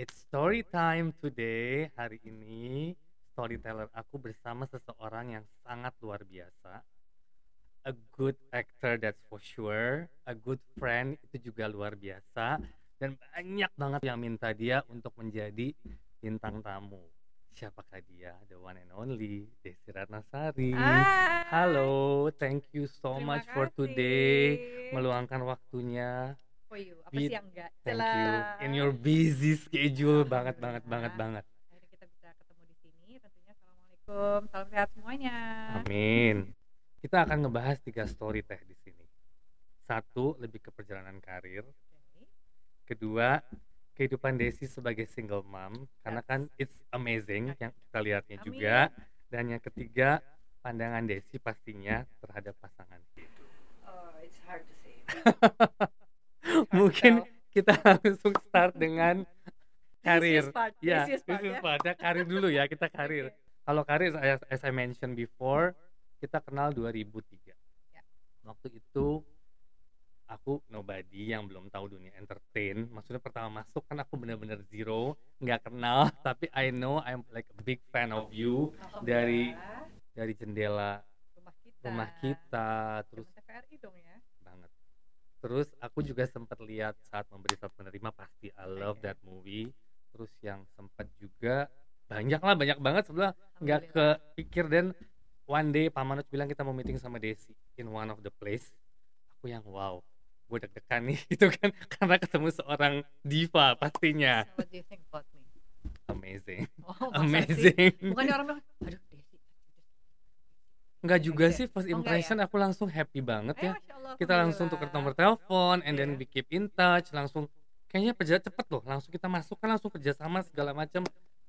It's story time today. Hari ini storyteller aku bersama seseorang yang sangat luar biasa. A good actor that's for sure. A good friend itu juga luar biasa. Dan banyak banget yang minta dia untuk menjadi bintang tamu. Siapakah dia? The one and only Desi Ratnasari. Hai. Halo, thank you so Terima much for kasih. today meluangkan waktunya. For you, apa With- sih yang enggak? Thank you. In your busy schedule banget banget banget banget. Akhirnya kita bisa ketemu di sini. Tentunya assalamualaikum, salam sehat semuanya. Amin. Kita akan ngebahas tiga story teh di sini. Satu lebih ke perjalanan karir. Kedua kehidupan Desi sebagai single mom karena kan it's amazing yang kita lihatnya Amin. juga. Dan yang ketiga pandangan Desi pastinya terhadap pasangan. Oh, it's hard to say. Mungkin kita langsung start dengan karir. This is part. Ya, this is part, ya. Ya, karir dulu ya, kita karir. Kalau karir as, as I mentioned before, kita kenal 2003. Ya. Waktu itu aku nobody yang belum tahu dunia entertain. Maksudnya pertama masuk kan aku bener-bener zero, nggak kenal, tapi I know I'm like a big fan of you dari- dari jendela rumah kita. rumah kita, terus TVRI dong ya. Terus aku juga sempat lihat saat memberi saat menerima pasti I love that movie. Terus yang sempat juga banyak lah banyak banget sebelah nggak kepikir dan one day Pak Manoj bilang kita mau meeting sama Desi in one of the place. Aku yang wow, gue deg-degan nih gitu kan karena ketemu seorang diva pastinya So what do you think about me? amazing, Oh, amazing. Bukannya orang bilang, aduh Nggak juga Oke. sih first Oh, ya? impression aku langsung happy banget Eh, ya. Allah, kita langsung tukar nomor telepon and then Iya. we keep in touch langsung kayaknya perjalanan cepet loh langsung kita masuk kan langsung kerjasama segala macam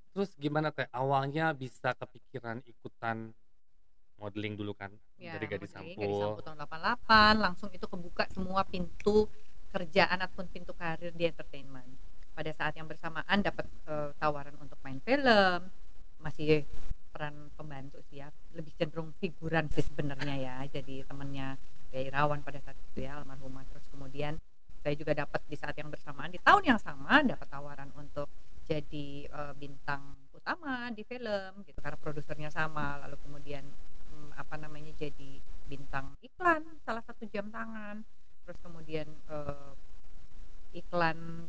terus gimana teh awalnya bisa kepikiran ikutan modeling dulu kan Ya, dari gadis sampul tahun 88 langsung itu kebuka semua pintu kerjaan ataupun pintu karir di entertainment pada saat yang bersamaan dapat eh, tawaran untuk main film masih peran pembantu sih ya. Lebih cenderung figuran sih sebenarnya ya. Jadi temennya ya Irawan pada saat itu ya almarhumah. Terus kemudian saya juga dapat di saat yang bersamaan di tahun yang sama dapat tawaran untuk jadi eh, bintang utama di film gitu karena produsernya sama. Lalu kemudian mm, apa namanya jadi bintang iklan salah satu jam tangan. Terus kemudian eh, iklan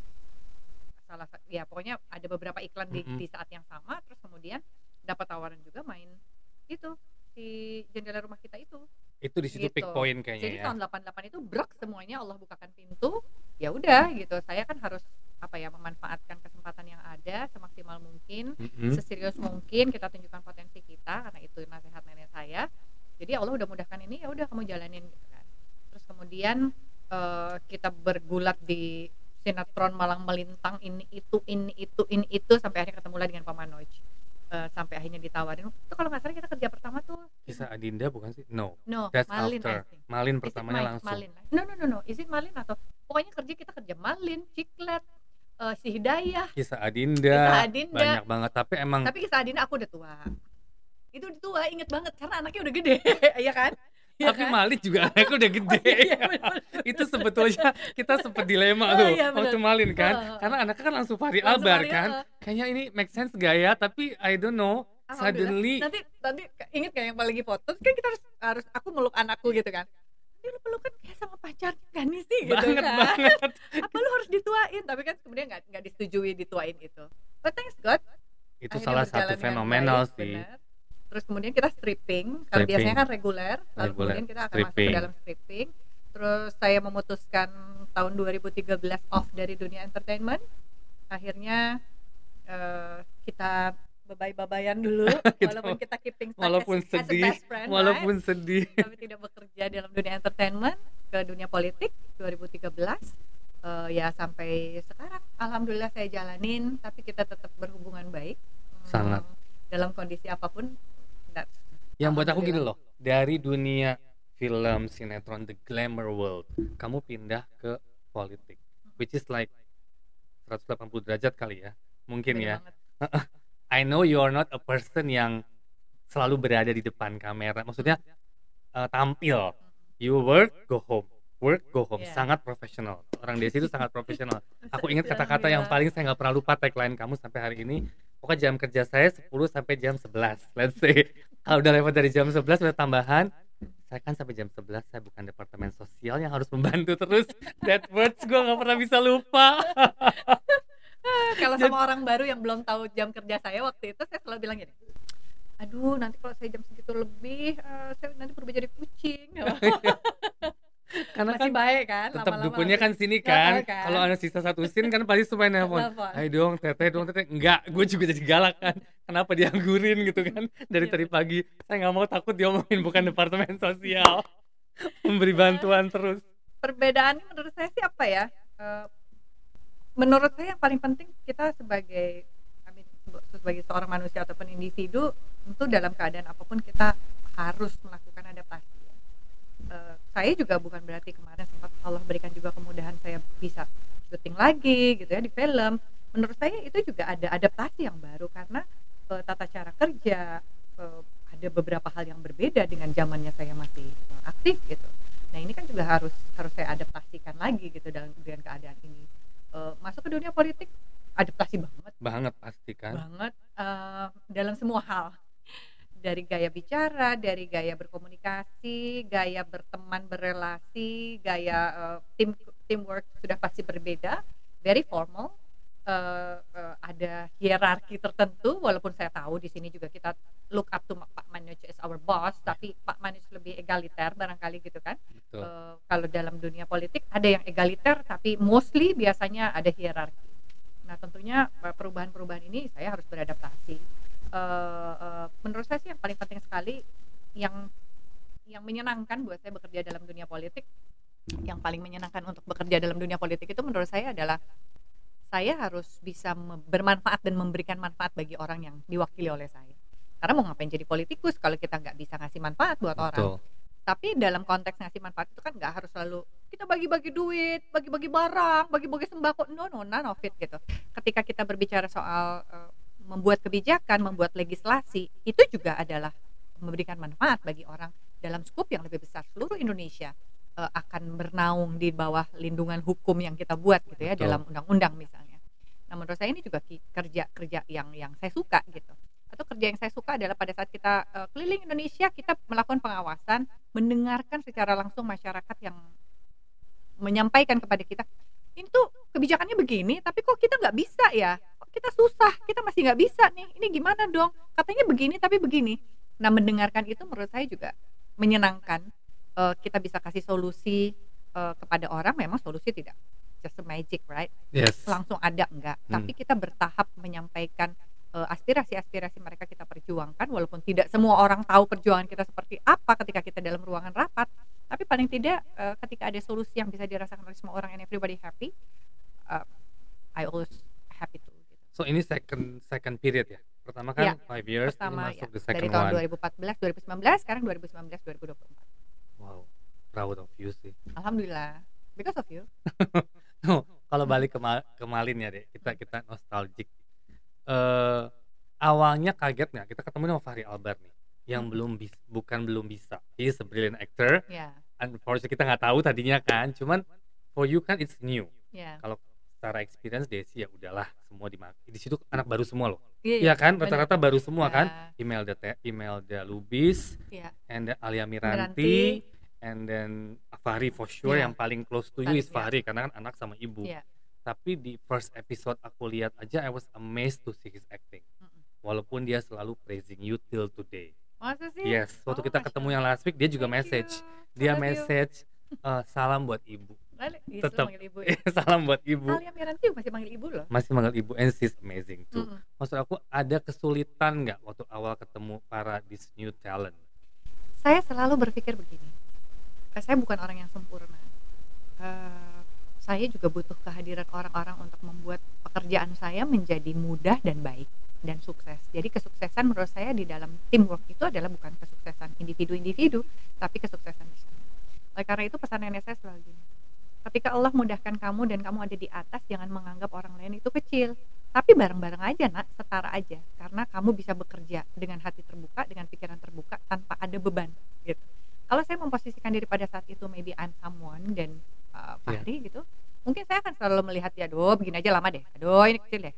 salah sa- ya pokoknya ada beberapa iklan di, Mm-mm. di saat yang sama. Terus kemudian dapat tawaran juga main itu si jendela rumah kita itu. Itu di situ Gitu. point kayaknya jadi ya? tahun 88 itu brok semuanya Allah bukakan pintu ya udah gitu. Saya kan harus apa ya memanfaatkan kesempatan yang ada semaksimal mungkin Mm-mm. seserius mungkin kita tunjukkan potensi kita karena itu nasihat nenek saya. Jadi Allah udah mudahkan ini ya udah kamu jalanin gitu kan. Terus kemudian eh, kita bergulat di sinetron Malang Melintang ini itu ini itu ini itu sampai akhirnya ketemu lagi dengan Pak Eh, sampai akhirnya ditawarin itu kalau nggak salah kita kerja pertama tuh kisah Adinda bukan sih no no that's Malin after. Malin pertamanya langsung Malin? No no no no. Is it Malin atau pokoknya kerja kita kerja Malin, Ciklet, eh, si Hidayah. kisah Adinda, Kisah Adinda. banyak banget tapi emang Tapi kisah Adina aku udah tua. Itu udah tua, inget banget karena anaknya udah gede, iya kan? Iya tapi kan? Malin juga anaknya udah gede Iya, bener. itu sebetulnya kita sempet dilema Oh, tuh iya, bener. waktu Malin kan Oh, oh, karena anaknya kan langsung Fahri Langsung Albar Maria, kan eh. kayaknya ini make sense gak ya tapi I don't know suddenly Nanti nanti inget kayak yang lagi foto, kan kita harus harus aku meluk anakku gitu kan. Nanti lu pelukan kayak sama pacar kan nih sih gitu banget kan. banget Apa lu harus dituain? Tapi kan kemudian nggak nggak disetujui dituain itu. But thanks God itu salah satu fenomenal baik, sih benar. Terus kemudian kita stripping, kalau Stripping. biasanya kan reguler, lalu Reguler, kemudian kita akan masuk stripping. ke dalam stripping. Terus saya memutuskan tahun 2013 off dari dunia entertainment. Akhirnya eh, kita bebay-babayan dulu, walaupun kita keeping walaupun as, as sedih best friend, walaupun sedih right? tapi tidak bekerja dalam dunia entertainment ke dunia politik 2013 Eh, ya sampai sekarang alhamdulillah saya jalanin tapi kita tetap berhubungan baik Hmm, Sangat. dalam kondisi apa pun yang buat aku gini loh dari dunia film sinetron the glamour world kamu pindah ke politik which is like 180 derajat kali ya mungkin beda ya banget. I know you are not a person yang selalu berada di depan kamera maksudnya eh, tampil you work go home work go home Iya. sangat profesional Orang Desi itu sangat profesional. Aku ingat kata-kata yang paling saya nggak pernah lupa tagline kamu sampai hari ini. Pokoknya jam kerja saya 10 sampai jam 11. Let's say. Kalau udah lewat dari jam 11 udah tambahan. Saya kan sampai jam 11 saya bukan departemen sosial yang harus membantu terus. That words gue nggak pernah bisa lupa. kalau sama orang baru yang belum tahu jam kerja saya waktu itu saya selalu bilang gini aduh nanti kalau saya jam segitu lebih uh, saya nanti berubah jadi kucing Karena masih kan baik kan tetap dukunnya kan sini kan. kan? Kalau ada sisa satu sin kan pasti nelpon. Telepon. Ayo dong, teteh dong, teteh. Enggak, gue juga jadi galak kan. Kenapa dianggurin gitu kan? Dari Iya, tadi pagi saya nggak mau takut diomongin bukan departemen sosial. Memberi bantuan terus. perbedaannya menurut saya sih apa ya menurut saya yang paling penting kita sebagai sebagai seorang manusia ataupun individu tentu dalam keadaan apa pun kita harus melakukan adaptasi saya juga bukan berarti kemarin sempat Allah berikan juga kemudahan saya bisa syuting lagi gitu ya di film menurut saya itu juga ada adaptasi yang baru karena eh, tata cara kerja eh, ada beberapa hal yang berbeda dengan zamannya saya masih eh, aktif gitu Nah ini kan juga harus harus saya adaptasikan lagi gitu dalam dengan keadaan ini. Eh, masuk ke dunia politik adaptasi banget Banget pasti kan. banget eh, dalam semua hal dari gaya bicara, dari gaya berkomunikasi, gaya berteman berrelasi, gaya eh, tim teamwork sudah pasti berbeda, very formal. Eh, eh, ada hierarki tertentu walaupun saya tahu di sini juga kita look up to Pak Manoj as our boss tapi Pak Manoj lebih egaliter barangkali gitu kan Betul. Eh, kalau dalam dunia politik ada yang egaliter tapi mostly biasanya ada hierarki. Nah tentunya perubahan-perubahan ini saya harus beradaptasi. Eh, eh, menurut saya sih yang paling penting sekali yang yang menyenangkan buat saya bekerja dalam dunia politik, yang paling menyenangkan untuk bekerja dalam dunia politik itu menurut saya adalah saya harus bisa bermanfaat dan memberikan manfaat bagi orang yang diwakili oleh saya. Karena mau ngapain jadi politikus kalau kita nggak bisa ngasih manfaat buat orang Betul. tapi dalam konteks ngasih manfaat itu kan nggak harus selalu kita bagi-bagi duit, bagi-bagi barang, bagi-bagi sembako, no no none of it gitu. Ketika kita berbicara soal eh, membuat kebijakan, membuat legislasi, itu juga adalah memberikan manfaat bagi orang dalam skup yang lebih besar. Seluruh Indonesia eh, akan bernaung di bawah lindungan hukum yang kita buat gitu ya Betul. dalam undang-undang misalnya. Nah menurut saya ini juga ki- kerja-kerja yang yang saya suka gitu atau kerja yang saya suka adalah pada saat kita eh, keliling Indonesia kita melakukan pengawasan mendengarkan secara langsung masyarakat yang menyampaikan kepada kita ini tuh kebijakannya begini tapi kok kita nggak bisa ya kita susah kita masih nggak bisa nih ini gimana dong katanya begini tapi begini nah mendengarkan itu menurut saya juga menyenangkan Eh, kita bisa kasih solusi eh, kepada orang memang solusi tidak just magic right Yes. langsung ada enggak Hmm. tapi kita bertahap menyampaikan eh, aspirasi-aspirasi mereka kita perjuangkan walaupun tidak semua orang tahu perjuangan kita seperti apa ketika kita dalam ruangan rapat tapi paling tidak eh, ketika ada solusi yang bisa dirasakan oleh semua orang and everybody happy eh, I always happy to. So ini second second period ya. Pertama kan Ya, five years, pertama ini masuk ya, the second dari tahun one. 2014 2019 sekarang 2019 2024 Wow, proud of you sih. alhamdulillah because of you No, kalau balik ke, ke Malin ya deh, kita kita nostalgic. Eh awalnya kaget nggak kita ketemu sama Fahri Albar nih, yang Hmm. belum bis, bukan belum bisa. He is a brilliant actor. ya Unfortunately kita nggak tahu tadinya kan, cuman for you kan it's new. ya Kalau secara experience Desi ya udahlah semua di di situ anak baru semua loh. iya Iya kan, bener. rata-rata baru semua kan. Ya, Imelda Te- Imelda Lubis, ya and then Alia Miranti. Miranti, and then Fahri for sure Iya. yang paling close to you Paling- is Fahri karena kan anak sama ibu. Iya. Tapi di first episode aku lihat aja I was amazed to see his acting. Mm-mm. Walaupun dia selalu praising you till today. masa sih Yes, waktu Oh, kita ketemu yang last week dia juga Thank message. you. Dia love you. message eh, salam buat ibu. Iya, manggil ibu ya. salam buat ibu. Alia Miranti masih manggil ibu loh. Masih manggil ibu and she's amazing too. Mm-mm. Maksud aku ada kesulitan nggak waktu awal ketemu para this new talent? Saya selalu berpikir begini. eh, Saya bukan orang yang sempurna. Eh, saya juga butuh kehadiran orang-orang untuk membuat pekerjaan saya menjadi mudah dan baik dan sukses. Jadi kesuksesan menurut saya di dalam teamwork itu adalah bukan kesuksesan individu-individu, tapi kesuksesan bersama. Oleh karena itu pesan nenek saya selalu gini. Ketika Allah mudahkan kamu dan kamu ada di atas, jangan menganggap orang lain itu kecil. Tapi bareng-bareng aja nak, setara aja. Karena kamu bisa bekerja dengan hati terbuka, dengan pikiran terbuka, tanpa ada beban. Gitu. Kalau saya memposisikan diri pada saat itu, maybe I'm someone dan uh, Fahri gitu, mungkin saya akan selalu melihat ya aduh begini aja lama deh aduh ini kecil deh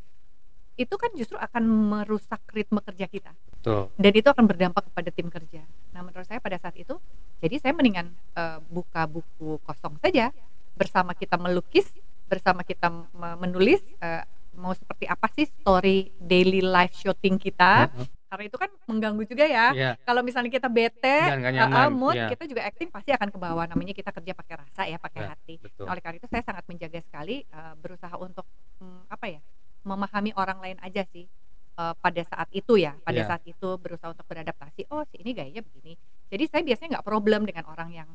itu kan justru akan merusak ritme kerja kita Tuh. dan itu akan berdampak kepada tim kerja. Nah menurut saya pada saat itu, jadi saya mendingan eh, buka buku kosong saja bersama kita melukis, bersama kita me- menulis eh, mau seperti apa sih story daily life shooting kita. Heeh. Karena itu kan mengganggu juga ya. Iya. Kalau misalnya kita bete, eh, mood, iya. kita juga acting pasti akan ke bawah. Namanya kita kerja pakai rasa ya, pakai Ya, hati. Betul. Oleh karena itu saya sangat menjaga sekali eh, berusaha untuk hmm, apa ya memahami orang lain aja sih eh, pada saat itu ya pada Iya. saat itu berusaha untuk beradaptasi oh si ini gayanya begini jadi saya biasanya nggak problem dengan orang yang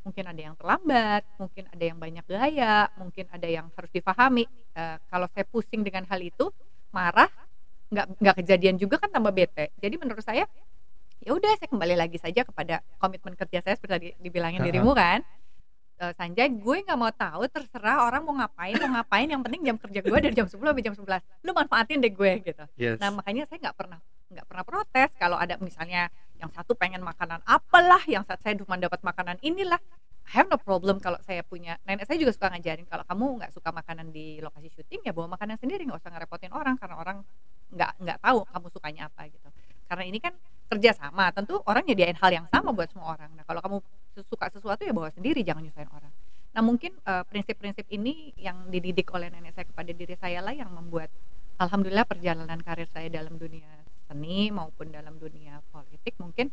mungkin ada yang terlambat mungkin ada yang banyak gaya mungkin ada yang harus difahami. Eh, kalau saya pusing dengan hal itu marah nggak nggak kejadian juga kan tambah bete. Jadi menurut saya ya udah saya kembali lagi saja kepada komitmen kerja saya seperti tadi dibilangin Ha-ha. dirimu kan Eh, Sanjay. Gue nggak mau tahu terserah orang mau ngapain mau ngapain. Yang penting jam kerja gue dari jam 10 sampai jam 11 lu manfaatin deh gue gitu. Yes. nah makanya saya nggak pernah nggak pernah protes kalau ada misalnya yang satu pengen makanan apalah yang saat saya cuma dapat makanan inilah. I have no problem kalau saya punya. Nenek saya juga suka ngajarin kalau kamu nggak suka makanan di lokasi syuting ya bawa makanan sendiri nggak usah ngerepotin orang karena orang nggak nggak tahu kamu sukanya apa gitu. Karena ini kan kerja sama tentu orang nyediain hal yang sama buat semua orang. Nah kalau kamu suka sesuatu ya bawa sendiri jangan nyusahin orang nah mungkin eh, prinsip-prinsip ini yang dididik oleh nenek saya kepada diri saya lah yang membuat alhamdulillah perjalanan karir saya dalam dunia seni maupun dalam dunia politik mungkin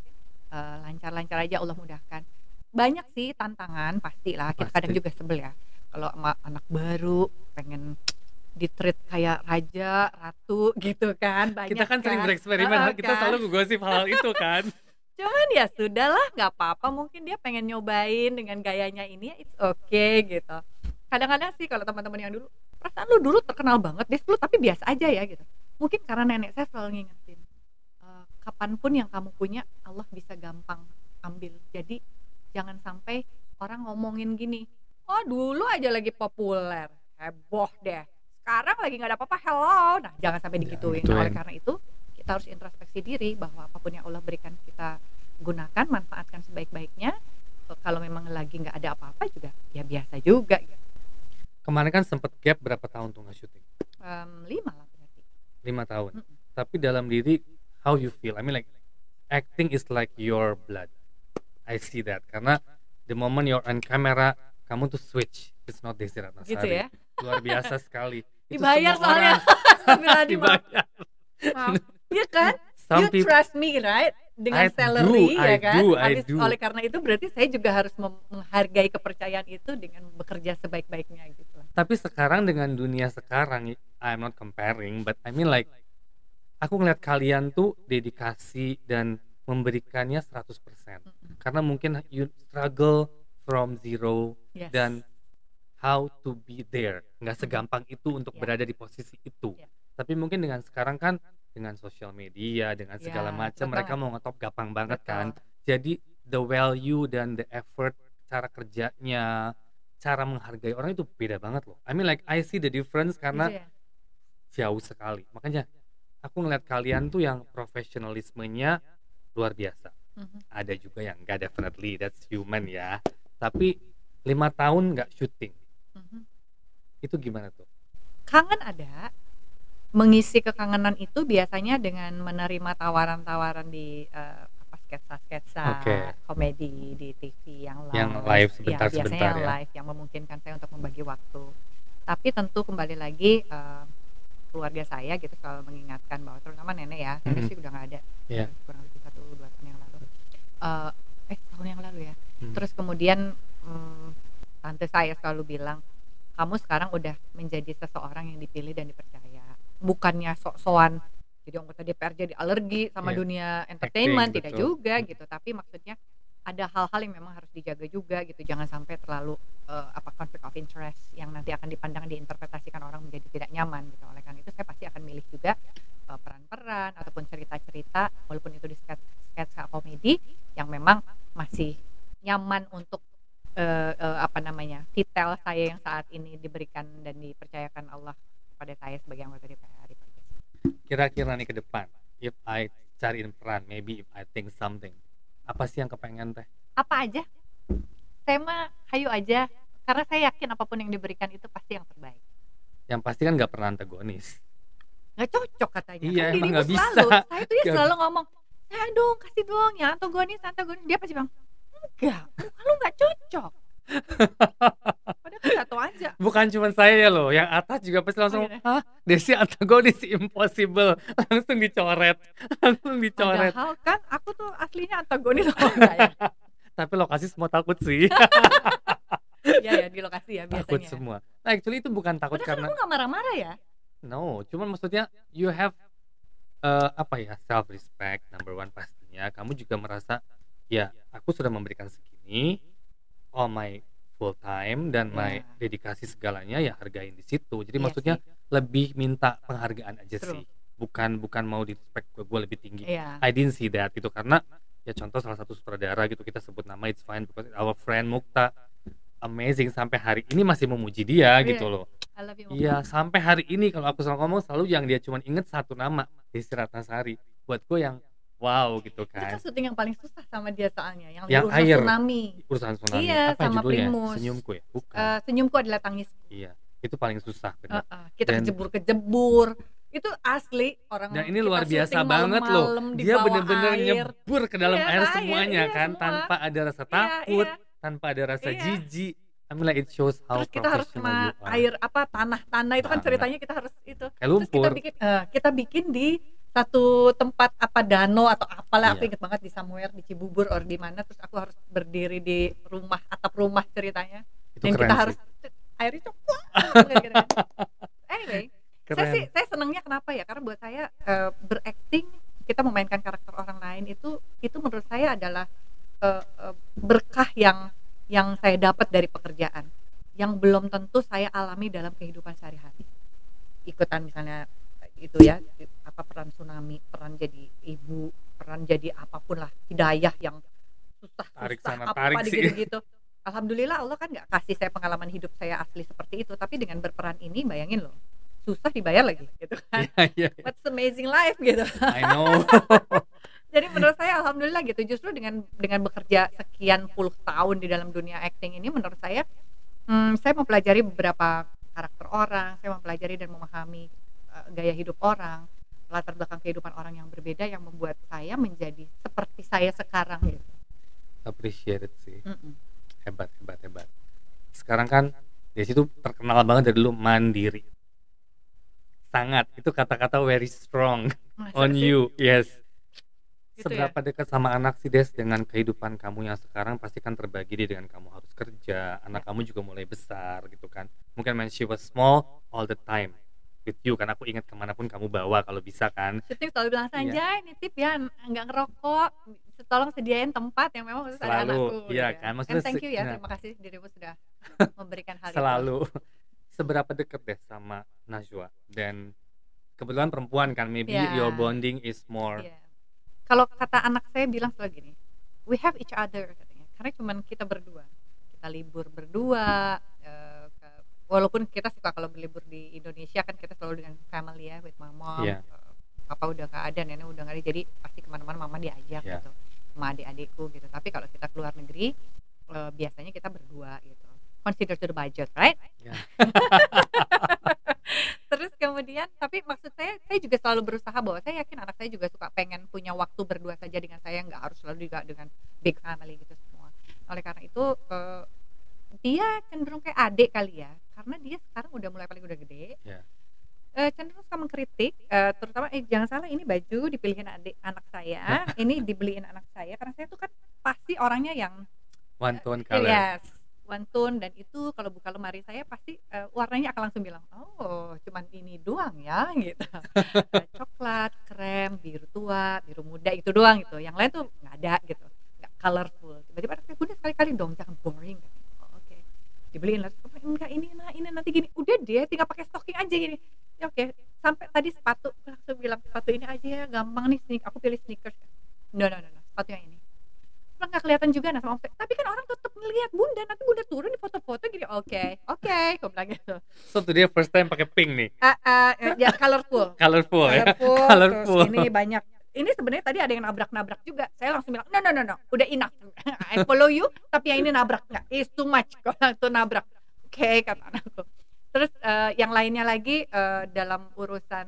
eh, lancar-lancar aja Allah mudahkan banyak sih tantangan pastilah kita kadang Pasti. juga sebel ya kalau anak baru pengen ditreat kayak raja ratu gitu kan banyak kita kan sering bereksperimen, Heeh, kita kan? selalu ngegosip hal itu kan. cuman ya sudahlah nggak apa-apa. Mungkin dia pengen nyobain dengan gayanya ini ya it's okay gitu. Kadang-kadang sih kalau teman-teman yang dulu perasaan lu dulu terkenal banget deh lu tapi biasa aja ya gitu. Mungkin karena nenek saya selalu ngingetin "Eh, kapan pun yang kamu punya Allah bisa gampang ambil. Jadi jangan sampai orang ngomongin gini oh dulu aja lagi populer heboh deh. Sekarang lagi nggak ada apa-apa hello. Nah jangan sampai Ya, digituin. gituin. oleh karena itu kita harus introspeksi diri bahwa apa pun yang Allah berikan kita gunakan manfaatkan sebaik-baiknya kalau memang lagi nggak ada apa-apa juga ya biasa juga gitu. Kemarin kan sempet gap berapa tahun tuh nggak syuting? Em, lima lah berarti Lima tahun. Mm-mm. Tapi dalam diri, how you feel? I mean like, acting is like your blood. I see that. Karena the moment you're on camera, kamu tuh switch. It's not Desi Ratnasari. gitu ya Luar biasa sekali. Dibayar soalnya dibayar. Iya kan Some you people, trust me right dengan I salary do, ya I kan do, I Habis- do. oleh karena itu berarti saya juga harus menghargai kepercayaan itu dengan bekerja sebaik-baiknya gitu lah. tapi sekarang dengan dunia sekarang, I'm not comparing, but I mean like, aku ngeliat kalian tuh dedikasi dan memberikannya 100%. Mm-mm. Karena mungkin you struggle from zero Yes. dan how to be there nggak segampang itu untuk Ya. berada di posisi itu Ya. tapi mungkin dengan sekarang kan dengan sosial media dengan segala Ya, macam mereka mau ngetop gampang banget Betul. kan jadi the value dan the effort cara kerjanya cara menghargai orang itu beda banget loh I mean like I see the difference karena Gitu ya? jauh sekali makanya aku ngeliat kalian tuh yang profesionalismenya luar biasa Mhm. ada juga yang enggak definitely that's human ya tapi lima tahun nggak syuting Mhm. itu gimana tuh kangen ada mengisi kekangenan itu biasanya dengan menerima tawaran-tawaran di eh, apa sketsa-sketsa Oke. komedi di TV yang live, Yang live ya, sebentar-sebentar biasanya yang ya. live yang memungkinkan saya untuk membagi waktu. Tapi tentu kembali lagi eh, keluarga saya gitu selalu mengingatkan bahwa terutama nenek ya, nenek Mhm. sih udah nggak ada, Iya. kurang lebih satu dua tahun yang lalu. Eh, eh tahun yang lalu ya. Hmm. Terus kemudian hmm, tante saya selalu bilang, kamu sekarang udah menjadi seseorang yang dipilih dan dipercaya. Bukannya sok-sokan jadi anggota DPR jadi alergi sama Iya. dunia entertainment, Acting, tidak betul. juga Hmm. gitu. Tapi maksudnya ada hal-hal yang memang harus dijaga juga gitu. Jangan sampai terlalu eh, apa conflict of interest yang nanti akan dipandang diinterpretasikan orang menjadi tidak nyaman gitu. Oleh karena itu saya pasti akan milih juga eh, peran-peran ataupun cerita-cerita walaupun itu di sketsa, sketsa komedi yang memang masih nyaman untuk eh, eh, apa namanya titel saya yang saat ini diberikan dan dipercayakan Allah kepada saya sebagai anggota DPR itu aja. kira-kira nih ke depan if I cariin peran maybe if I think something apa sih yang kepengen teh Apa aja? Saya mah hayu aja karena saya yakin apa pun yang diberikan itu pasti yang terbaik Yang pasti kan nggak pernah antagonis. nggak cocok katanya Iya, kan emang nggak bisa. selalu saya tuh ya Nggak selalu ngomong saya dong kasih dong ya antagonis antagonis dia pasti bilang enggak lu nggak cocok tahu aja Bukan cuma saya ya loh, yang atas juga pasti langsung, Oh, hah Desi antagonis impossible. Langsung dicoret. Langsung dicoret. padahal kan aku tuh aslinya antagonis oh, enggak ya Tapi lokasi semua takut sih. Iya ya di lokasi ya takut biasanya semua. Nah actually itu bukan takut padahal kan karena aku nggak marah-marah ya No, cuman maksudnya you have eh, apa ya self respect number one pastinya. Kamu juga merasa ya aku sudah memberikan segini, all my full time dan my Iya. dedikasi segalanya ya hargain di situ. Jadi Iya maksudnya sih. lebih minta penghargaan aja True. sih, bukan bukan mau di respect gue gue lebih tinggi. iya I didn't see that gitu karena ya contoh salah satu sutradara gitu kita sebut nama it's fine because our friend Mukta amazing sampai hari ini masih memuji dia Iya. gitu loh. Iya, sampai hari ini kalau aku selalu ngomong selalu yang dia cuma inget satu nama, Desi Ratnasari. Buat gue yang wow gitu itu kan kan. syuting yang paling susah sama dia soalnya yang, Yang urusan air. tsunami Urusan tsunami. Iya, Apa sama judulnya? Primus. Senyumku ya? Bukan. Eh, senyumku adalah tangis iya, itu paling susah benar. Heeh, kita Dan- kejebur kejebur itu asli orang Dan ini luar biasa banget loh. malam-malam di Dia bener-bener nyebur ke dalam Iya, air air, semuanya iya, kan semua. tanpa ada rasa Iya, takut, iya. tanpa ada rasa Iya. jijik. I mean like it shows how terus kita harus are. air apa tanah-tanah itu kan ceritanya kita harus itu Kayak terus kita lumpur. bikin eh, kita bikin di satu tempat apa danau atau apalah Iya. aku inget banget di somewhere di Cibubur or di mana terus aku harus berdiri di rumah atap rumah ceritanya Itu dan kita sih. harus airnya coklat kan. anyway Keren. saya sih saya senangnya kenapa ya karena buat saya eh, berakting kita memainkan karakter orang lain itu itu menurut saya adalah eh, eh, berkah yang yang saya dapat dari pekerjaan yang belum tentu saya alami dalam kehidupan sehari-hari ikutan misalnya itu ya apa peran tsunami peran jadi ibu peran jadi apa pun lah hidayah yang susah Tarik susah sana, apa tarik sini. gitu alhamdulillah Allah kan nggak kasih saya pengalaman hidup saya asli seperti itu tapi dengan berperan ini bayangin loh susah dibayar lagi gitu kan Iya, iya. what's amazing life gitu I know. jadi menurut saya alhamdulillah gitu justru dengan dengan bekerja sekian puluh tahun di dalam dunia acting ini menurut saya hmm, saya mempelajari beberapa karakter orang saya mempelajari dan memahami uh, gaya hidup orang latar belakang kehidupan orang yang berbeda yang membuat saya menjadi seperti saya sekarang gitu. Appreciate it sih. Mm-mm. hebat hebat hebat. Sekarang kan Desi tuh terkenal banget dari dulu mandiri. Sangat. Itu kata-kata very strong Masa on sih? you. Yes. Gitu seberapa dekat sama anak sih Des dengan kehidupan kamu yang sekarang pasti kan terbagi dia dengan kamu harus kerja anak kamu juga mulai besar gitu kan. Mungkin when she was small all the time with you kan aku ingat ke mana pun kamu bawa kalau bisa kan syuting selalu bilang Iya. Sanjay nitip ya nggak ngerokok tolong sediain tempat yang memang khusus ada Selalu, anakku iya gitu kan, And maksudnya thank you ya nah. terima kasih dirimu sudah memberikan hal itu selalu seberapa dekat deh sama Najwa dan kebetulan perempuan kan maybe Ya. your bonding is more Iya. Kalau kata anak saya bilang selalu gini, we have each other katanya. Karena cuman kita berdua. Kita libur berdua. eh, walaupun kita suka kalau berlibur di Indonesia kan kita selalu dengan family ya, with mom. Iya. Eh, Papa udah gak ada, nenek udah gak ada. Jadi pasti ke mana-mana mama diajak Iya. gitu, sama adik-adikku gitu. Tapi kalau kita keluar negeri, eh, biasanya kita berdua gitu. Consider to the budget, right? Iya. Terus kemudian, tapi maksud saya, saya juga selalu berusaha bahwa saya yakin anak saya juga suka pengen punya waktu berdua saja dengan saya, nggak harus selalu juga dengan big family gitu semua. Oleh karena itu, eh, dia cenderung kayak adik kali ya, karena dia sekarang udah mulai paling udah gede. Iya. Eh, cenderung suka mengkritik, eh, terutama eh jangan salah ini baju dipilihin adik anak saya, ini dibeliin anak saya, karena saya tuh kan pasti orangnya yang one tone color Yes, one tone dan itu kalau buka lemari saya pasti eh, warnanya akan langsung bilang, oh cuman ini doang ya gitu. Eh, Coklat, krem, biru tua, biru muda itu doang gitu. Yang lain tuh nggak ada gitu, nggak colorful. Tiba-tiba anaknya bunda sekali-kali dong, jangan boring. Dibeliin lah. Terus, Enggak ini nah ini nanti gini. Udah deh, tinggal pakai stocking aja gini. Ya oke, sampai tadi sepatu langsung bilang sepatu ini aja ya, gampang nih sneak. Aku pilih sneakers. No no no, no. sepatu yang ini Orang nggak kelihatan juga nah sama. Tapi kan orang tetap ngelihat bunda, nanti bunda turun di foto-foto gini. Oke, oke, aku bilang gitu. so today first time pakai pink nih ah, eh, ya colorful. colorful ya Colorful. Colorful. Terus ini banyak. Ini sebenarnya tadi ada yang nabrak-nabrak juga. Saya langsung bilang, no no no no, udah enough. I follow you, tapi yang ini nabrak nggak? It's too much kalau itu nabrak. oke kata anakku terus eh, yang lainnya lagi eh, dalam urusan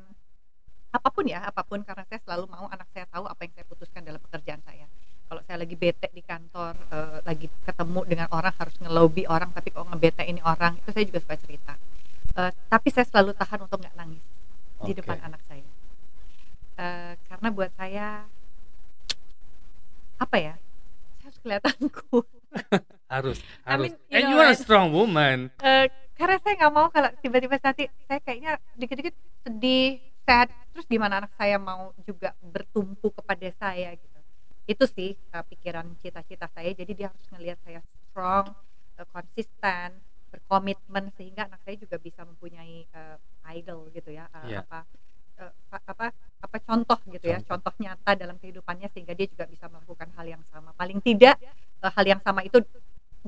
apa pun ya apa pun karena saya selalu mau anak saya tahu apa yang saya putuskan dalam pekerjaan saya kalau saya lagi bete di kantor eh, lagi ketemu dengan orang harus ngelobi orang tapi kok ngebete ini orang itu saya juga suka cerita Eh, tapi saya selalu tahan untuk nggak nangis di Oke. depan anak saya Eh, karena buat saya apa ya? Saya harus kelihatan cool. Harus I harus. mean, you and know, you are a strong woman. Eh, karena saya nggak mau kalau tiba-tiba nanti saya kayaknya dikit-dikit sedih sad. Terus gimana anak saya mau juga bertumpu kepada saya gitu. Itu sih eh, pikiran cita-cita saya. Jadi dia harus ngelihat saya strong konsisten berkomitmen sehingga anak saya juga bisa mempunyai eh, idol gitu ya. Eh, Iya. apa pa- apa apa contoh gitu ya Contoh. nyata dalam kehidupannya sehingga dia juga bisa melakukan hal yang sama paling tidak eh, hal yang sama itu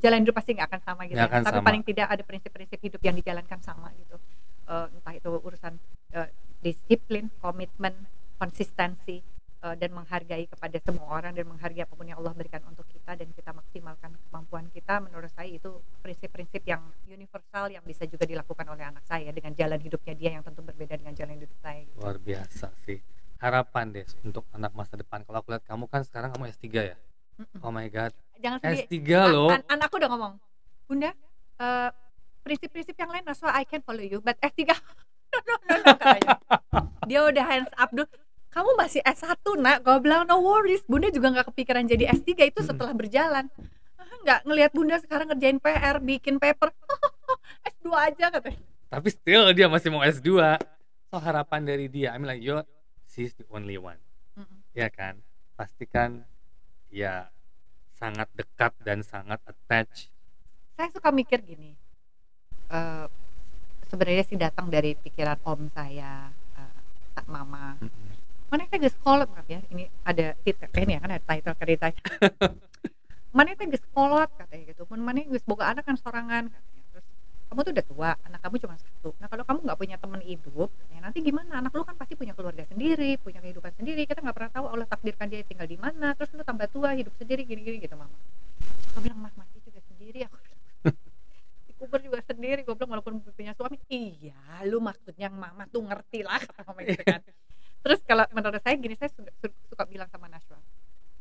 jalan hidup pasti nggak akan sama gitu ya akan tapi sama. paling tidak ada prinsip-prinsip hidup yang dijalankan sama gitu Eh, entah itu urusan eh, disiplin komitmen konsistensi eh, dan menghargai kepada semua orang dan menghargai apa pun yang Allah berikan untuk kita dan kita maksimalkan kemampuan kita menurut saya itu prinsip-prinsip yang universal yang bisa juga dilakukan oleh anak saya dengan jalan hidupnya dia yang tentu berbeda dengan jalan hidup saya gitu. luar biasa sih. Harapan deh untuk anak masa depan. Kalau aku lihat kamu kan sekarang kamu S3 ya? Mm-mm. oh my god. Jangan sedih. S3 A- loh. An- anakku udah ngomong. Bunda eh, prinsip-prinsip yang lain Naswa I can follow you but S3 no no no, no katanya dia udah hands up dulu kamu masih S1 nak. Gue bilang no worries. Bunda juga nggak kepikiran jadi S3 itu setelah berjalan. "Ah, nggak ngelihat bunda sekarang ngerjain PR bikin paper. S2 aja katanya. Tapi still dia masih mau S2 so harapan dari dia I mean like you're she's the only one. Mm-mm. ya kan? Pastikan ya sangat dekat dan sangat attach saya suka mikir gini eh, sebenarnya sih datang dari pikiran om saya tak mama. Mm-mm. Mana teh geus kolot maaf ya ini ada titel eh, ini ya kan ada title cerita mana teh geus kolot katanya gitu. Mun mana geus boga anak kan sorangan katanya. Terus kamu tuh udah tua anak kamu cuma satu. Nah kalau kamu nggak punya teman hidup ya nanti gimana? Anak lu kan pasti punya keluarga sendiri punya kehidupan sendiri. Kita nggak pernah tahu Allah takdirkan dia tinggal di mana. Terus lu tambah tua hidup sendiri gini-gini gitu mama. Aku bilang mah mati juga sendiri aku. Dikubur juga sendiri gue bilang walaupun punya suami. Iya lu maksudnya mama tuh ngerti lah kata mama gitu kan terus kalau menurut saya gini saya suka, suka bilang sama Nashwa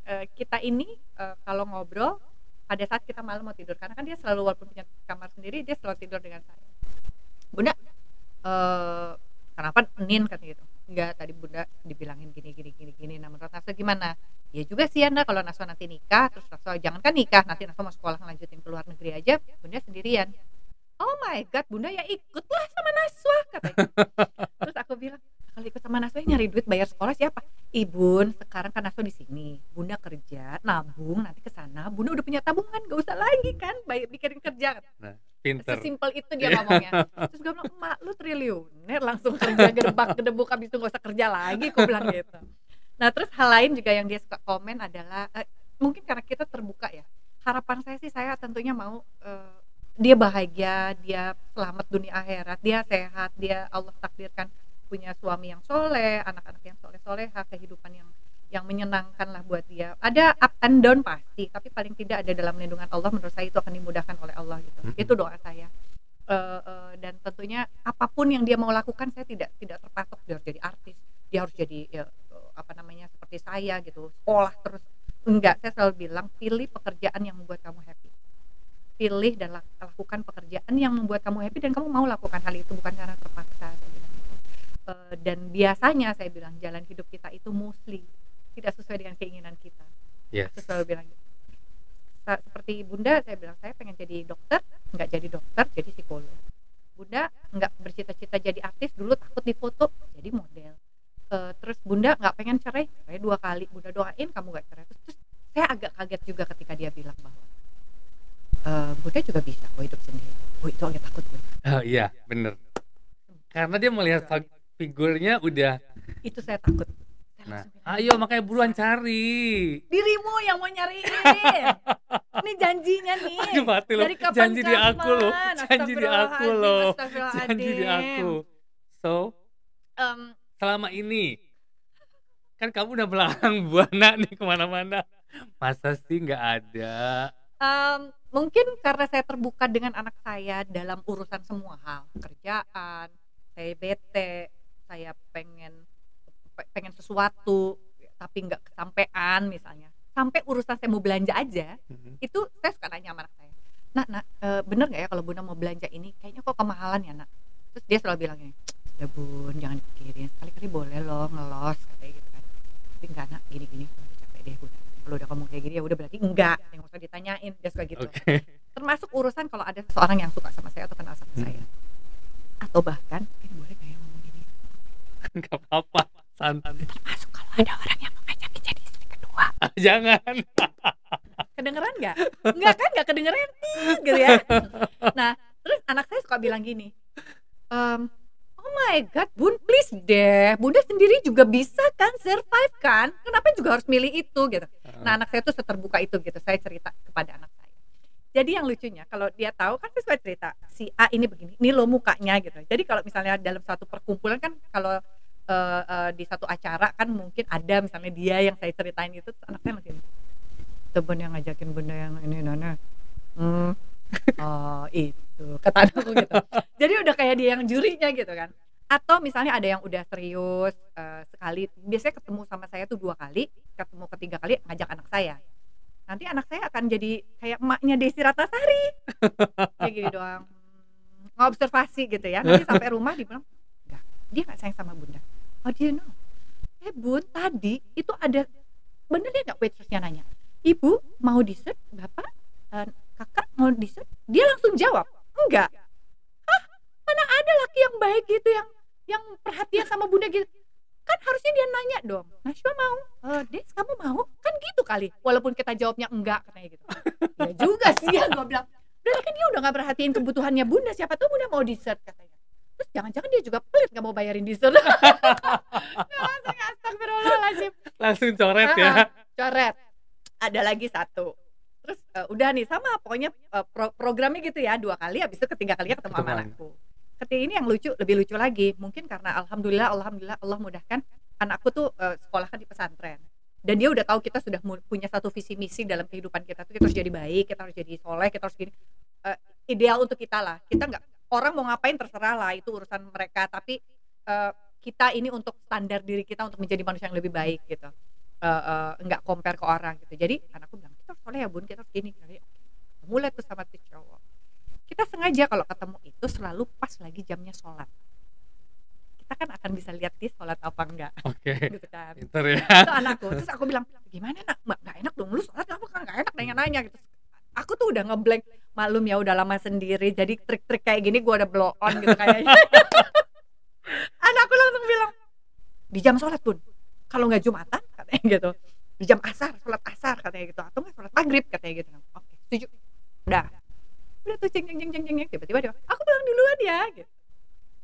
eh, kita ini eh, kalau ngobrol pada saat kita malam mau tidur karena kan dia selalu walaupun punya kamar sendiri dia selalu tidur dengan saya. Bunda eh, kenapa Nin? Kata gitu. Enggak tadi bunda dibilangin gini gini gini gini. Nah menurut Naswa gimana? Ya juga sih anda kalau Naswa nanti nikah terus Naswa jangan kan nikah nanti Naswa mau sekolah lanjutin ke luar negeri aja bunda sendirian. Oh my god bunda ya ikutlah sama Naswa katanya. Terus aku bilang kalau ikut sama Naswa nyari duit bayar sekolah siapa? Ibun sekarang kan Naswa di sini. Bunda kerja nabung nanti ke sana. Bunda udah punya tabungan gak usah lagi kan bayar bikin kerja. Pinter. Sesimpel itu dia ngomongnya. Terus gue bilang emak lu triliuner langsung kerja gerbak gedebuk habis itu gak usah kerja lagi gue bilang gitu. Nah terus hal lain juga yang dia suka komen adalah eh, mungkin karena kita terbuka ya. Harapan saya sih saya tentunya mau eh, dia bahagia dia selamat dunia akhirat dia sehat dia Allah takdirkan punya suami yang soleh anak-anak yang soleh soleha kehidupan yang yang menyenangkan lah buat dia. Ada up and down pasti tapi paling tidak ada dalam lindungan Allah menurut saya itu akan dimudahkan oleh Allah gitu. Mm-mm. itu doa saya. Eh, eh, dan tentunya apa pun yang dia mau lakukan saya tidak tidak terpatok. Dia harus jadi artis dia harus jadi ya, apa namanya seperti saya gitu. Sekolah terus. Enggak saya selalu bilang pilih pekerjaan yang membuat kamu happy. Pilih dan lak- lakukan pekerjaan yang membuat kamu happy dan kamu mau lakukan hal itu bukan karena terpaksa Eh, dan biasanya saya bilang jalan hidup kita itu mostly tidak sesuai dengan keinginan kita. Yes. Saya selalu bilang gitu. Seperti bunda saya bilang saya pengen jadi dokter nggak jadi dokter jadi psikolog. Bunda nggak bercita-cita jadi artis dulu takut difoto jadi model. Eh, terus bunda nggak pengen cerai cerai dua kali. Bunda doain kamu nggak cerai. Terus, terus saya agak kaget juga ketika dia bilang bahwa "Eh, bunda juga bisa kok hidup sendiri. Oh itu agak takut gue Oh, iya bener. Karena dia melihat figurnya udah. Itu saya takut. Nah ayo makanya buruan cari. Dirimu yang mau nyariin ini. Janjinya nih. Aduh mati loh Dari kapan janji di aku loh janji di aku loh janji di aku. So Em, selama ini kan kamu udah melarang buana nih ke mana-mana. Masa sih nggak ada? Em, mungkin karena saya terbuka dengan anak saya dalam urusan semua hal, kerjaan, saya bete, saya pengen pe- pengen sesuatu tapi nggak kesampean misalnya. Sampai urusan saya mau belanja aja, Mhm. itu saya suka nanya sama anak saya nak nak eh, bener nggak ya kalau bunda mau belanja ini kayaknya kok kemahalan ya nak terus dia selalu bilang gini ya bun jangan dipikirin sekali-kali boleh loh ngelos katanya gitu kan tapi enggak nak gini-gini udah capek deh bunda kalau udah ngomong kayak gini ya udah berarti enggak yang usah ditanyain dia suka gitu Oke. termasuk urusan kalau ada seseorang yang suka sama saya atau kenal sama Hmm. saya atau bahkan ini boleh kayak ngomong gini Gak apa-apa. Santai. termasuk kalau ada orang yang mengajak jadi istri kedua. Jangan. kedengeran nggak? Nggak kan? Nggak kedengeran. Gitu ya. Nah terus anak saya suka bilang gini "Em, oh my god bun please deh. Bunda sendiri juga bisa kan survive kan? Kenapa juga harus milih itu? Gitu. Nah anak saya tuh seterbuka itu gitu. Saya cerita kepada anak saya jadi yang lucunya kalau dia tahu kan saya suka cerita si A ini begini ini lo mukanya gitu. Jadi kalau misalnya dalam satu perkumpulan kan kalau eh, eh, di satu acara kan mungkin ada misalnya dia yang saya ceritain itu anak saya masih temen yang ngajakin benda yang ini nana hmm. Oh itu kata anakku gitu. Jadi udah kayak dia yang jurinya gitu kan. Atau misalnya ada yang udah serius eh, sekali biasanya ketemu sama saya tuh dua kali ketemu ketiga kali ngajak anak saya nanti anak saya akan jadi kayak emaknya Desi Ratasari kayak gini doang. Ngobservasi gitu ya. Nanti sampai rumah dibilang enggak dia nggak sayang sama bunda. How do you know eh bun tadi itu ada bener dia nggak? Waitressnya nanya. Ibu mau dessert? Bapak eh, kakak mau dessert? Dia langsung jawab enggak. Hah? Mana ada laki yang baik gitu yang yang perhatian sama bunda gitu kan harusnya dia nanya dong. Nashwa mau. Eh Des kamu mau? Kan gitu kali. Walaupun kita jawabnya enggak katanya gitu. Ya juga sih ya gue bilang. Udah kan dia udah nggak perhatiin kebutuhannya bunda. Siapa tahu bunda mau dessert katanya. Terus jangan-jangan dia juga pelit nggak mau bayarin dessert langsung astagfirullahaladzim. Langsung coret ya. Ah, coret. Ada lagi satu. Terus eh, udah nih sama pokoknya eh, pro- programnya gitu ya. Dua kali habis itu ketiga kalinya ketemu sama anakku ketika ini yang lucu lebih lucu lagi. Mungkin karena alhamdulillah alhamdulillah Allah mudahkan. Anakku tuh eh, sekolah kan di pesantren. Dan dia udah tahu kita sudah punya satu visi misi dalam kehidupan kita tuh kita harus jadi baik kita harus jadi soleh kita harus gini. Eh, ideal untuk kita lah. Kita nggak orang mau ngapain terserah lah itu urusan mereka. Tapi eh, kita ini untuk standar diri kita untuk menjadi manusia yang lebih baik gitu. Eh, eh, nggak compare ke orang gitu. Jadi anakku bilang kita harus soleh ya bun. Kita harus gini mulai tuh sama tuh cowok kita sengaja kalau ketemu itu selalu pas lagi jamnya sholat. Kita kan akan bisa lihat dia sholat apa enggak. Oke. gitu kan. Ya. itu anakku terus aku bilang gimana nak? Mbak, nggak enak dong. Lu sholat apa kan nggak enak. Nanya-nanya gitu. Aku tuh udah ngeblank malum ya udah lama sendiri. Jadi trik-trik kayak gini gua udah blow on gitu kayaknya. Anakku langsung bilang di jam sholat pun kalau nggak jumatan katanya gitu. Di jam asar sholat asar katanya gitu. Atau nggak sholat maghrib katanya gitu. Oke setuju. Udah udah tuh ceng ceng ceng ceng ceng. tiba-tiba dia aku bilang duluan ya gitu.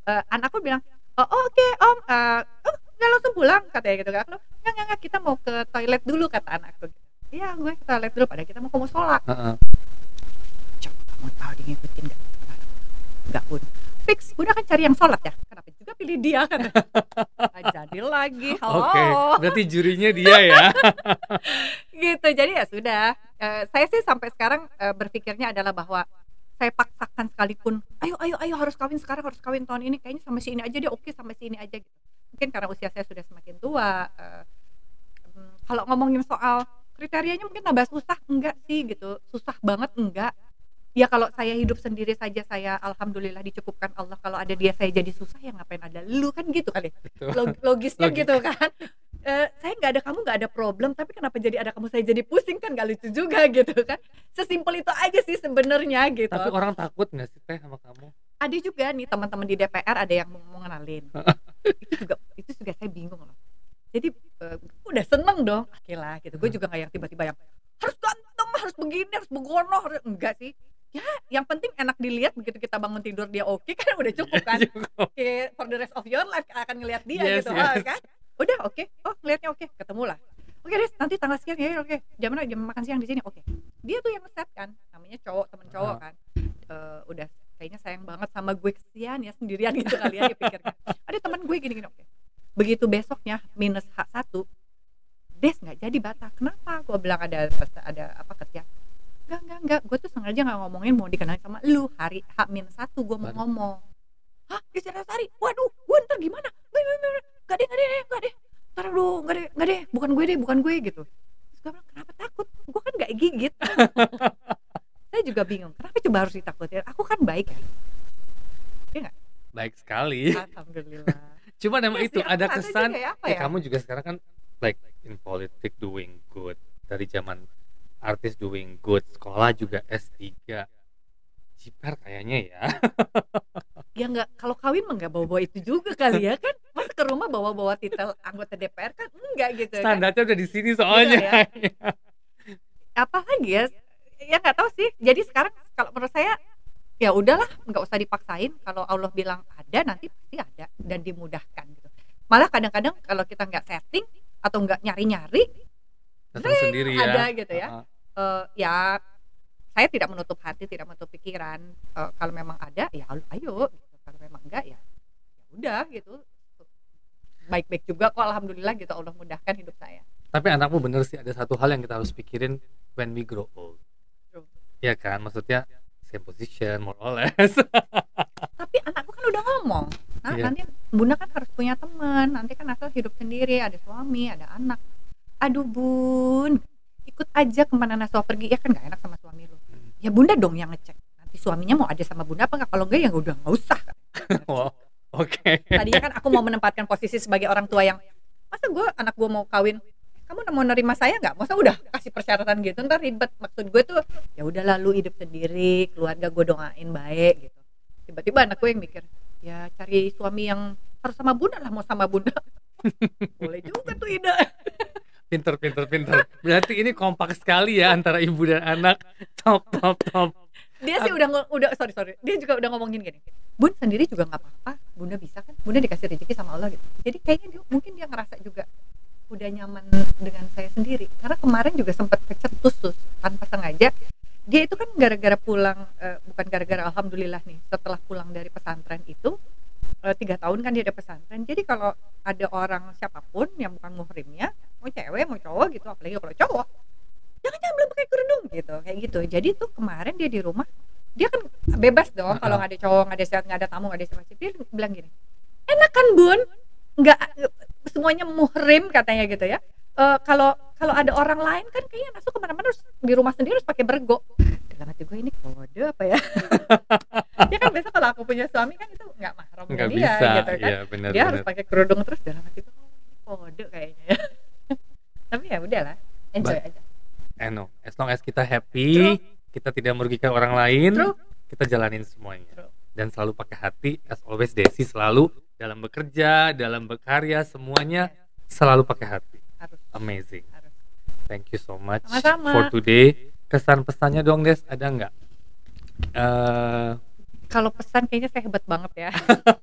Eh, anakku bilang oh, oke om eh, oh nggak langsung pulang katanya gitu kan. Aku nggak nggak nggak kita mau ke toilet dulu kata anakku iya gue ke toilet dulu pada kita mau ke musola Heeh. coba kamu tahu dia ngikutin nggak? Nggak pun fix bunda kan cari yang sholat ya? Kenapa juga pilih dia? kan jadi lagi halo Oke. Berarti jurinya dia ya. gitu jadi ya sudah. Eh, saya sih sampai sekarang eh, berpikirnya adalah bahwa saya paksakan sekalipun ayo ayo ayo harus kawin sekarang harus kawin tahun ini kayaknya sama si ini aja dia oke sama si ini aja gitu. Mungkin karena usia saya sudah semakin tua eh, mm, kalau ngomongin soal kriterianya mungkin tambah susah enggak sih gitu. Susah banget enggak ya kalau saya hidup sendiri saja saya alhamdulillah dicukupkan Allah. Kalau ada dia saya jadi susah ya ngapain ada lu? Kan gitu kali Betul. Log- logisnya Logika. gitu kan. Eh, saya nggak ada kamu nggak ada problem. Tapi kenapa jadi ada kamu saya jadi pusing? Kan nggak lucu juga gitu kan. Sesimpel itu aja sih sebenarnya gitu. Tapi orang takut nggak sih teh sama kamu? ada juga nih teman-teman di DPR ada yang mau ngenalin. Itu juga itu juga saya bingung loh. Jadi eh, udah seneng dong. Oke lah gitu. Gue juga nggak yang tiba-tiba yang harus ganteng harus begini harus begono harus enggak sih ya yang penting enak dilihat begitu kita bangun tidur dia oke kan udah cukup kan? oke for the rest of your life akan ngelihat dia Yes, gitu. yes. ah, kan? Udah oke. Oh ngelihatnya oke ketemu lah oke deh nanti tanggal sekian ya oke. Jam mana? Jam makan siang di sini oke. Dia tuh yang set kan? Namanya cowok temen cowok Ah. kan? Eh, udah kayaknya sayang banget sama gue kesian ya sendirian gitu kali ya dipikirnya ada teman gue gini gini oke. Begitu besoknya minus H1 Des nggak jadi batak. Kenapa? Gue bilang ada ada apa kerja enggak enggak enggak. Gue tuh sengaja nggak ngomongin mau dikenalin sama lu. Hari H min satu gue mau ngomong. Hah? Desi Ratnasari waduh gue ntar gimana? Nggak, nggak, nggak deh nggak deh nggak deh ntar dulu nggak deh nggak deh. Bukan gue deh bukan gue gitu. Terus gue bilang kenapa takut? Gue kan nggak gigit. Saya juga bingung kenapa coba harus ditakutin? Aku kan baik ya. Baik sekali. Alhamdulillah. Cuma emang Iya itu ada kesan ya, apa ya ya? kamu juga sekarang kan like in politic doing good. Dari zaman artis doing good. Sekolah juga S3 jiper kayaknya ya. Ya nggak kalau kawin mah nggak bawa-bawa itu juga kali ya kan? Masa ke rumah bawa-bawa titel anggota DPR kan? Enggak gitu kan? Standarnya udah di sini soalnya. Ya? apa lagi ya? Ya nggak tahu sih. Jadi sekarang kalau menurut saya ya udahlah nggak usah dipaksain. Kalau Allah bilang ada nanti pasti ada dan dimudahkan gitu. Malah kadang-kadang kalau kita nggak setting atau nggak nyari-nyari datang sendiri ya. ada gitu ya. Uh-uh. eh, ya saya tidak menutup hati tidak menutup pikiran. Eh, kalau memang ada ya ayo gitu. kalau memang enggak ya ya udah gitu. Baik-baik juga kok alhamdulillah gitu. Allah mudahkan hidup saya. Tapi anakmu bener sih ada satu hal yang kita harus pikirin when we grow old. True. ya kan? Maksudnya same position more or less. Tapi anakku kan udah ngomong. Nah Iya. nanti bunda kan harus punya teman. Nanti kan asal hidup sendiri ada suami ada anak aduh bun ikut aja ke mana Naswa pergi. Ya kan nggak enak sama suami lu. Hmm. ya bunda dong yang ngecek. Nanti suaminya mau ada sama bunda apa nggak? Kalau enggak ya udah nggak usah. Wow oke. Tadinya kan aku mau menempatkan posisi sebagai orang tua yang masa gue anak gue mau kawin? Kamu mau nerima saya nggak? Masa udah kasih persyaratan gitu? Ntar ribet. Maksud gue tuh ya udah lalu hidup sendiri keluarga gue doain baik gitu. Tiba-tiba anak gue yang mikir ya cari suami yang harus sama bunda lah mau sama bunda. Boleh juga tuh ide pinter pinter pinter. Berarti ini kompak sekali ya antara ibu dan anak. Top top top. Dia sih udah udah sorry sorry. Dia juga udah ngomongin gini. Bun sendiri juga nggak apa-apa. Bunda bisa kan? Bunda dikasih rezeki sama Allah gitu. Jadi kayaknya dia mungkin dia ngerasa juga udah nyaman dengan saya sendiri. Karena kemarin juga sempat kecetus tuh tanpa sengaja. Dia itu kan gara-gara pulang eh, bukan gara-gara alhamdulillah nih setelah pulang dari pesantren itu eh, tiga tahun kan dia ada pesantren. Jadi kalau ada orang siapa pun yang bukan muhrimnya mau cewek mau cowok gitu apalagi kalau cowok. Jangan jangan belum pakai kerudung gitu. Kayak gitu. Jadi tuh kemarin dia di rumah dia kan bebas dong kalau nggak ada cowok nggak ada siapa nggak ada tamu nggak ada siapa. Dia bilang gini enak kan bun? Nggak semuanya muhrim katanya gitu ya. Eh, kalau kalau ada orang lain kan kayaknya masuk ke mana-mana harus di rumah sendiri harus pakai bergo. Dalam hati gue ini kode apa ya? Ya kan biasa kalau aku punya suami kan itu nggak mahram dia bisa. gitu kan. Ya benar dia harus benar. pakai kerudung terus dalam hati gue "Oh, ini kode kayaknya. ya tapi ya udahlah enjoy Ba- aja. I know as long as kita happy kita tidak merugikan orang lain True. kita jalanin semuanya. True. dan selalu pakai hati. As always Desi selalu dalam bekerja dalam berkarya semuanya selalu pakai hati. Harus. Amazing. Harus. Thank you so much Sama-sama. for today. Kesan pesannya dong Des ada nggak? Eh, kalau pesan kayaknya saya hebat banget ya.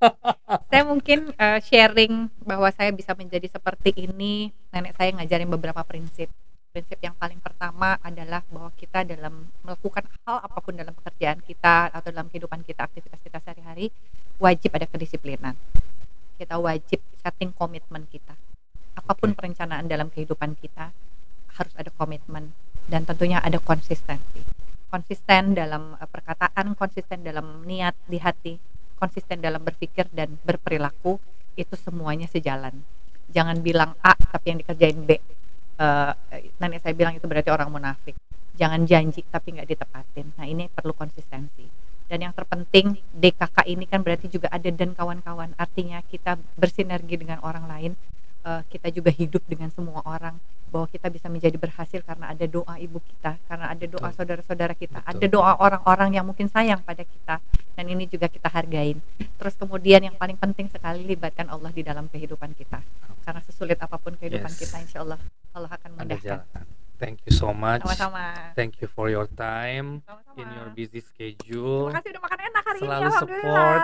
saya mungkin eh, sharing bahwa saya bisa menjadi seperti ini. Nenek saya ngajarin beberapa prinsip. Prinsip yang paling pertama adalah bahwa kita dalam melakukan hal apa pun dalam pekerjaan kita atau dalam kehidupan kita, aktivitas kita sehari-hari, wajib ada kedisiplinan. Kita wajib setting komitmen kita. Apa pun perencanaan dalam kehidupan kita harus ada komitmen dan tentunya ada konsistensi konsisten dalam eh, perkataan, konsisten dalam niat di hati, konsisten dalam berpikir dan berperilaku itu semuanya sejalan. Jangan bilang A tapi yang dikerjain B. Eh, nenek saya bilang itu berarti orang munafik. Jangan janji tapi nggak ditepatin. Nah ini perlu konsistensi. Dan yang terpenting DKK ini kan berarti juga ada dan kawan-kawan. Artinya kita bersinergi dengan orang lain. Eh, kita juga hidup dengan semua orang bahwa kita bisa menjadi berhasil karena ada doa ibu kita, karena ada doa saudara-saudara kita, Betul. ada doa orang-orang yang mungkin sayang pada kita, dan ini juga kita hargain. Terus kemudian yang paling penting sekali libatkan Allah di dalam kehidupan kita, karena sesulit apa pun kehidupan Yes. kita, insya Allah Allah akan mudahkan. Thank you so much Sama-sama. thank you for your time Sama-sama. in your busy schedule Terima kasih udah makan enak hari Selalu ini, alhamdulillah.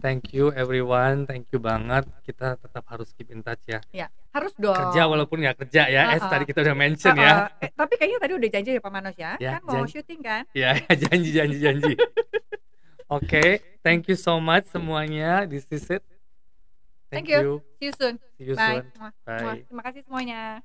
Thank you everyone, thank you banget. Kita tetap harus keep in touch ya. Ya, harus dong. Kerja walaupun nggak kerja ya. Es Uh-uh. tadi kita udah mention Uh-uh. ya. Eh, tapi kayaknya tadi udah janji ya Pak Manos ya, Ya, kan mau janji. syuting kan? Ya, janji janji janji. Oke, thank you so much semuanya. This is it. Thank Thank, you. you. See you soon. See you Bye. soon. Bye. Terima kasih semuanya.